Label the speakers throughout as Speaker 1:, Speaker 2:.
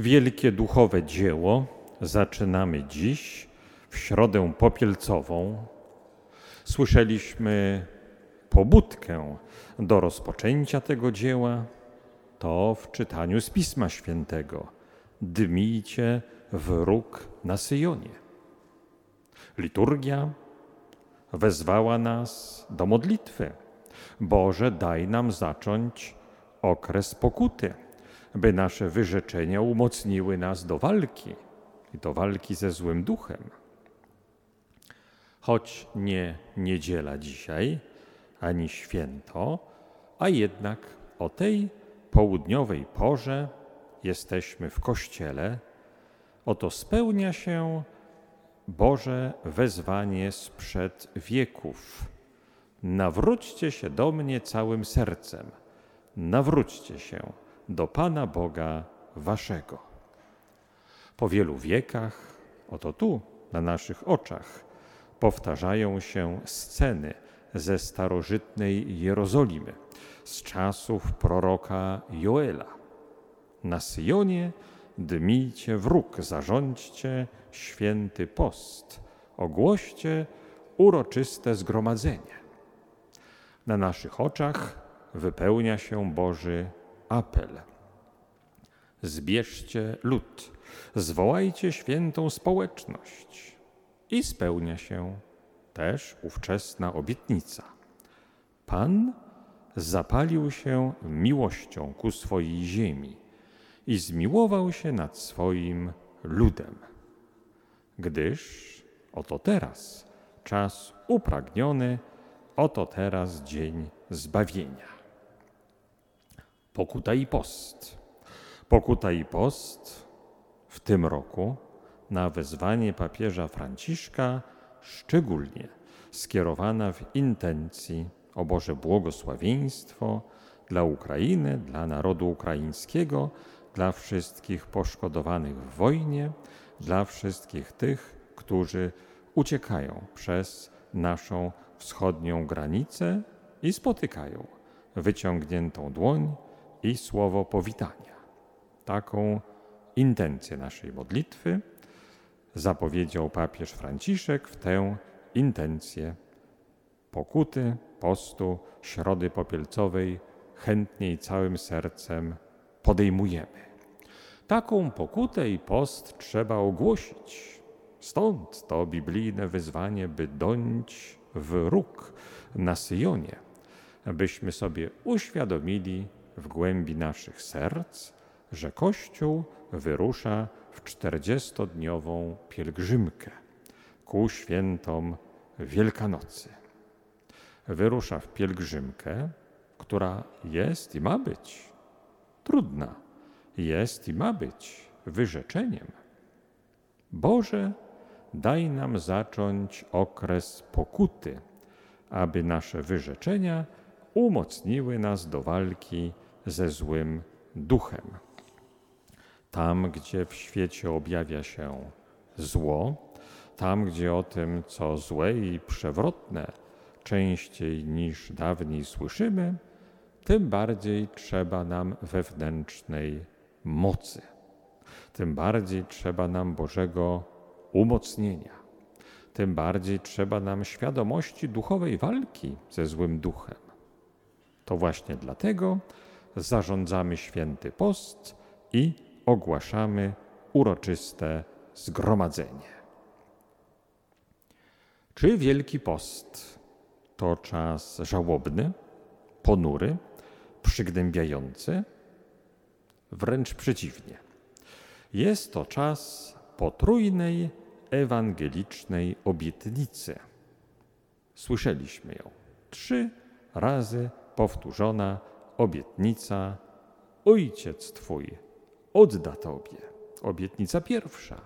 Speaker 1: Wielkie duchowe dzieło zaczynamy dziś w środę popielcową. Słyszeliśmy pobudkę do rozpoczęcia tego dzieła, to w czytaniu z Pisma Świętego. Dmijcie w róg na Syjonie. Liturgia wezwała nas do modlitwy. Boże, daj nam zacząć okres pokuty by nasze wyrzeczenia umocniły nas do walki i do walki ze złym duchem. Choć nie niedziela dzisiaj, ani święto, a jednak o tej południowej porze jesteśmy w kościele, oto spełnia się Boże wezwanie sprzed wieków. Nawróćcie się do mnie całym sercem, nawróćcie się do Pana Boga Waszego. Po wielu wiekach, oto tu, na naszych oczach, powtarzają się sceny ze starożytnej Jerozolimy, z czasów proroka Joela. Na Syjonie dmijcie wróg, zarządźcie święty post, ogłoście uroczyste zgromadzenie. Na naszych oczach wypełnia się Boży apel. Zbierzcie lud, zwołajcie świętą społeczność i spełnia się też ówczesna obietnica. Pan zapalił się miłością ku swojej ziemi i zmiłował się nad swoim ludem, gdyż oto teraz czas upragniony, oto teraz dzień zbawienia. Pokuta i post. Pokuta i post w tym roku na wezwanie papieża Franciszka szczególnie skierowana w intencji o Boże błogosławieństwo dla Ukrainy, dla narodu ukraińskiego, dla wszystkich poszkodowanych w wojnie, dla wszystkich tych, którzy uciekają przez naszą wschodnią granicę i spotykają wyciągniętą dłoń i słowo powitania. Taką intencję naszej modlitwy zapowiedział papież Franciszek w tę intencję pokuty, postu, środy popielcowej chętnie i całym sercem podejmujemy. Taką pokutę i post trzeba ogłosić. Stąd to biblijne wyzwanie, by dąć w róg na Syjonie, byśmy sobie uświadomili, w głębi naszych serc, że Kościół wyrusza w czterdziestodniową pielgrzymkę ku świętom Wielkanocy. Wyrusza w pielgrzymkę, która jest i ma być trudna, jest i ma być wyrzeczeniem. Boże, daj nam zacząć okres pokuty, aby nasze wyrzeczenia umocniły nas do walki ze złym duchem. Tam, gdzie w świecie objawia się zło, tam, gdzie o tym, co złe i przewrotne, częściej niż dawniej słyszymy, tym bardziej trzeba nam wewnętrznej mocy. Tym bardziej trzeba nam Bożego umocnienia. Tym bardziej trzeba nam świadomości duchowej walki ze złym duchem. To właśnie dlatego, zarządzamy święty post i ogłaszamy uroczyste zgromadzenie. Czy Wielki Post to czas żałobny, ponury, przygnębiający? Wręcz przeciwnie. Jest to czas potrójnej ewangelicznej obietnicy. Słyszeliśmy ją trzy razy powtórzona obietnica Ojciec Twój odda Tobie. Obietnica pierwsza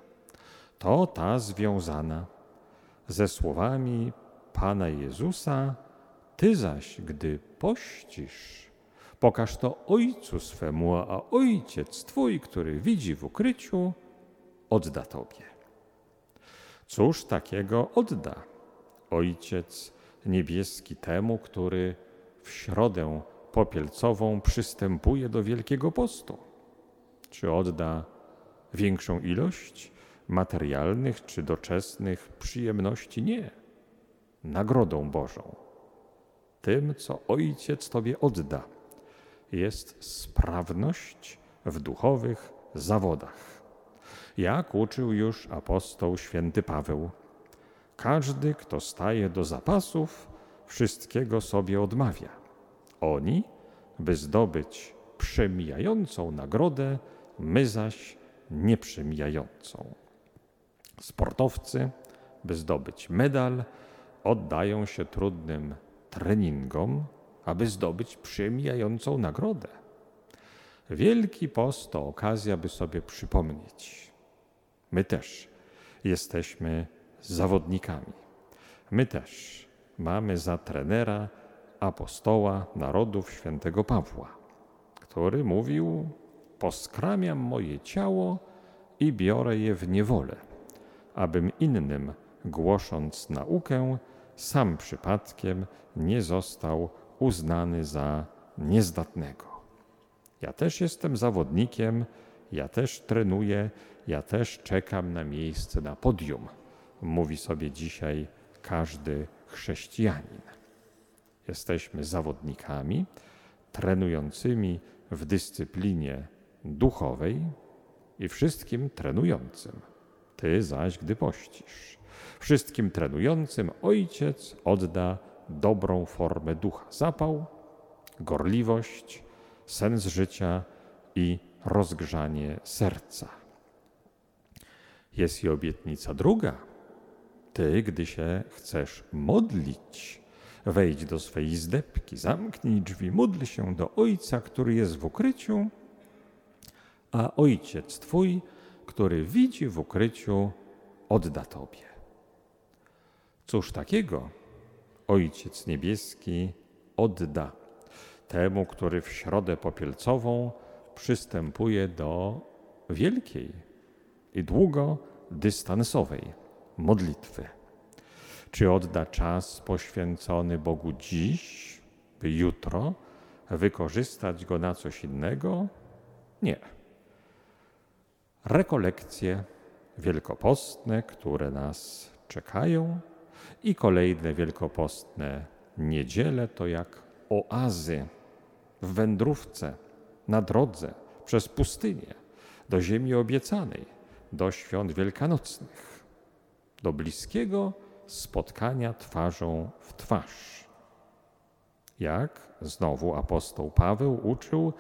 Speaker 1: to ta związana ze słowami Pana Jezusa, Ty zaś, gdy pościsz, pokaż to Ojcu swemu, a Ojciec Twój, który widzi w ukryciu, odda Tobie. Cóż takiego odda Ojciec Niebieski temu, który w środę popielcową przystępuje do Wielkiego Postu? Czy odda większą ilość materialnych czy doczesnych przyjemności. Nie. Nagrodą Bożą, tym, co Ojciec Tobie odda, jest sprawność w duchowych zawodach. Jak uczył już apostoł święty Paweł, każdy, kto staje do zapasów, wszystkiego sobie odmawia. Oni, by zdobyć przemijającą nagrodę, my zaś nieprzemijającą. Sportowcy, by zdobyć medal, oddają się trudnym treningom, aby zdobyć przemijającą nagrodę. Wielki post to okazja, by sobie przypomnieć. My też jesteśmy zawodnikami. My też mamy za trenera apostoła narodów świętego Pawła, który mówił: Poskramiam moje ciało i biorę je w niewolę, abym innym, głosząc naukę, sam przypadkiem nie został uznany za niezdatnego. Ja też jestem zawodnikiem, ja też trenuję, ja też czekam na miejsce na podium, mówi sobie dzisiaj każdy chrześcijanin. Jesteśmy zawodnikami trenującymi w dyscyplinie duchowej i wszystkim trenującym. Ty zaś, gdy pościsz, wszystkim trenującym ojciec odda dobrą formę ducha, zapał, gorliwość, sens życia i rozgrzanie serca. Jest i obietnica druga. Ty, gdy się chcesz modlić, wejdź do swej zdepki, zamknij drzwi, módl się do Ojca, który jest w ukryciu, a Ojciec Twój, który widzi w ukryciu, odda Tobie. Cóż takiego Ojciec Niebieski odda temu, który w środę popielcową przystępuje do wielkiej i długodystansowej modlitwy. Czy odda czas poświęcony Bogu dziś, by jutro wykorzystać go na coś innego? Nie. Rekolekcje wielkopostne, które nas czekają, i kolejne wielkopostne niedziele to jak oazy w wędrówce, na drodze przez pustynię do ziemi obiecanej, do świąt wielkanocnych, do bliskiego spotkania twarzą w twarz. Jak znowu apostoł Paweł uczył,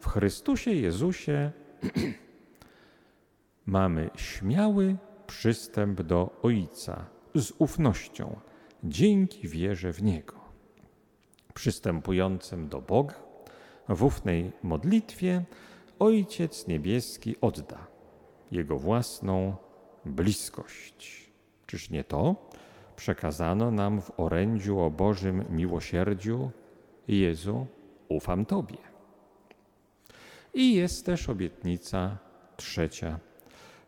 Speaker 1: w Chrystusie Jezusie mamy śmiały przystęp do Ojca z ufnością, dzięki wierze w Niego. Przystępującym do Boga w ufnej modlitwie Ojciec Niebieski odda Jego własną bliskość. Czyż nie to przekazano nam w orędziu o Bożym miłosierdziu? Jezu, ufam Tobie. I jest też obietnica trzecia,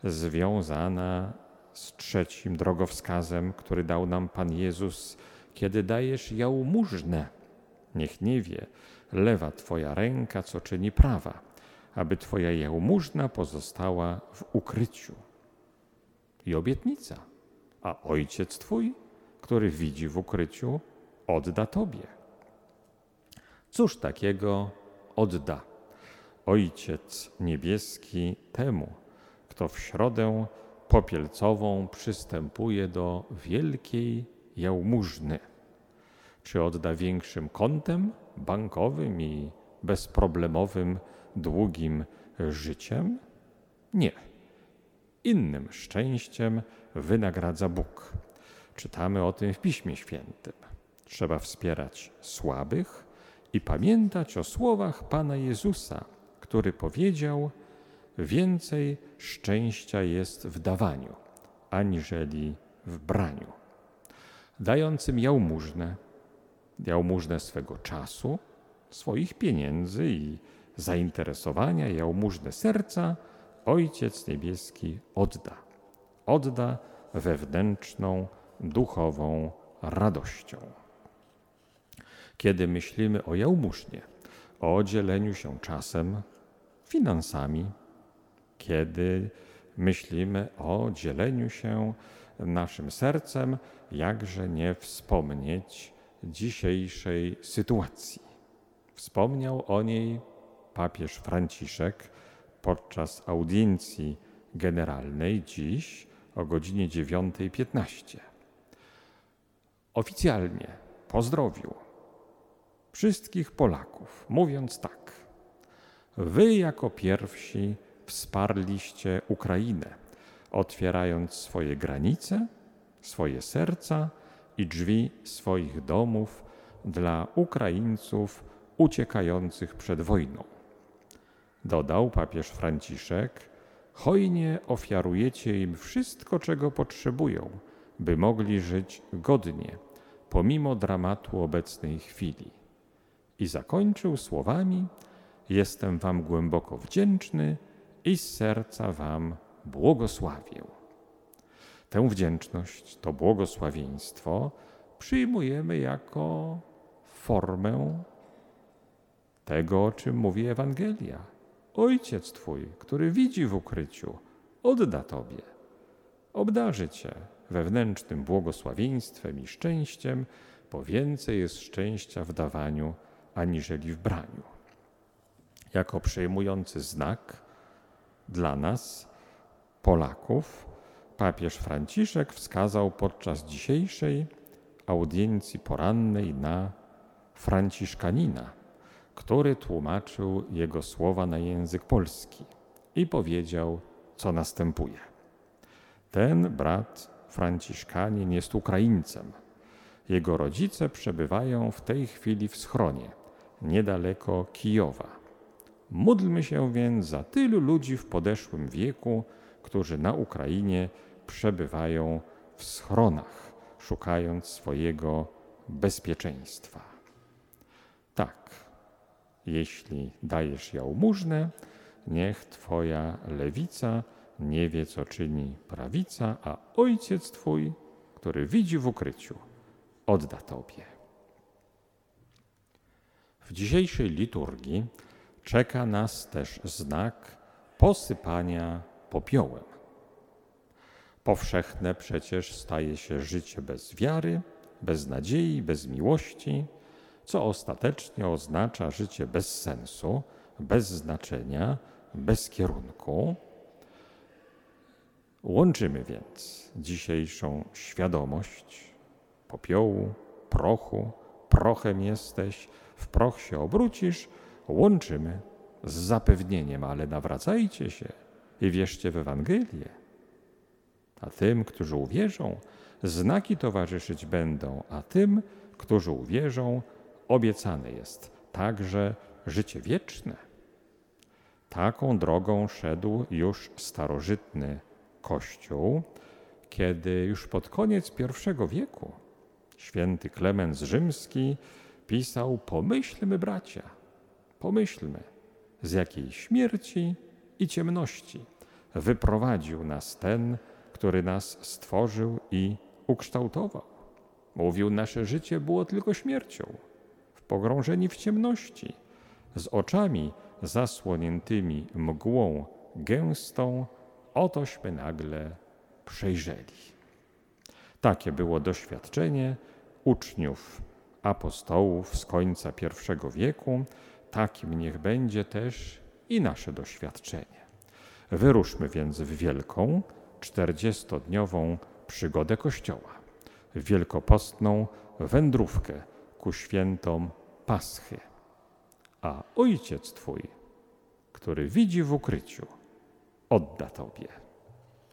Speaker 1: związana z trzecim drogowskazem, który dał nam Pan Jezus, kiedy dajesz jałmużnę. Niech nie wie lewa Twoja ręka, co czyni prawa, aby Twoja jałmużna pozostała w ukryciu. I obietnica, a Ojciec Twój, który widzi w ukryciu, odda Tobie. Cóż takiego odda Ojciec Niebieski temu, kto w środę popielcową przystępuje do wielkiej jałmużny. Czy odda większym kątem bankowym i bezproblemowym, długim życiem? Nie. Innym szczęściem wynagradza Bóg. Czytamy o tym w Piśmie Świętym. Trzeba wspierać słabych i pamiętać o słowach Pana Jezusa, który powiedział: Więcej szczęścia jest w dawaniu, aniżeli w braniu. Dającym jałmużnę, jałmużnę swego czasu, swoich pieniędzy i zainteresowania, jałmużnę serca, Ojciec Niebieski odda. Odda wewnętrzną, duchową radością. Kiedy myślimy o jałmużnie, o dzieleniu się czasem, finansami, kiedy myślimy o dzieleniu się naszym sercem, jakże nie wspomnieć dzisiejszej sytuacji. Wspomniał o niej papież Franciszek podczas audiencji generalnej dziś o godzinie 9.15. Oficjalnie pozdrowił wszystkich Polaków, mówiąc tak: Wy jako pierwsi wsparliście Ukrainę, otwierając swoje granice, swoje serca i drzwi swoich domów dla Ukraińców uciekających przed wojną. Dodał papież Franciszek, hojnie ofiarujecie im wszystko, czego potrzebują, by mogli żyć godnie, pomimo dramatu obecnej chwili. I zakończył słowami: Jestem Wam głęboko wdzięczny i z serca Wam błogosławię. Tę wdzięczność, to błogosławieństwo przyjmujemy jako formę tego, o czym mówi Ewangelia. Ojciec Twój, który widzi w ukryciu, odda Tobie. Obdarzy Cię wewnętrznym błogosławieństwem i szczęściem, bo więcej jest szczęścia w dawaniu aniżeli w braniu. Jako przejmujący znak dla nas, Polaków, papież Franciszek wskazał podczas dzisiejszej audiencji porannej na Franciszkanina, który tłumaczył jego słowa na język polski i powiedział, co następuje. Ten brat Franciszkanin jest Ukraińcem. Jego rodzice przebywają w tej chwili w schronie, niedaleko Kijowa. Módlmy się więc za tylu ludzi w podeszłym wieku, którzy na Ukrainie przebywają w schronach, szukając swojego bezpieczeństwa. Tak, jeśli dajesz jałmużnę, niech Twoja lewica nie wie, co czyni prawica, a ojciec Twój, który widzi w ukryciu, odda Tobie. W dzisiejszej liturgii czeka nas też znak posypania popiołem. Powszechne przecież staje się życie bez wiary, bez nadziei, bez miłości, co ostatecznie oznacza życie bez sensu, bez znaczenia, bez kierunku. Łączymy więc dzisiejszą świadomość popiołu, prochu, prochem jesteś, w proch się obrócisz, łączymy z zapewnieniem, ale nawracajcie się i wierzcie w Ewangelię. A tym, którzy uwierzą, znaki towarzyszyć będą, a tym, którzy uwierzą, obiecane jest także życie wieczne. Taką drogą szedł już starożytny Kościół, kiedy już pod koniec I wieku święty Klemens Rzymski pisał: Pomyślmy, bracia, pomyślmy, z jakiej śmierci i ciemności wyprowadził nas ten, który nas stworzył i ukształtował. Mówił, nasze życie było tylko śmiercią, pogrążeni w ciemności, z oczami zasłoniętymi mgłą gęstą, otośmy nagle przejrzeli. Takie było doświadczenie uczniów apostołów z końca I wieku, takim niech będzie też i nasze doświadczenie. Wyruszmy więc w wielką, czterdziestodniową przygodę Kościoła, wielkopostną wędrówkę ku świętom Paschy. A Ojciec Twój, który widzi w ukryciu, odda Tobie.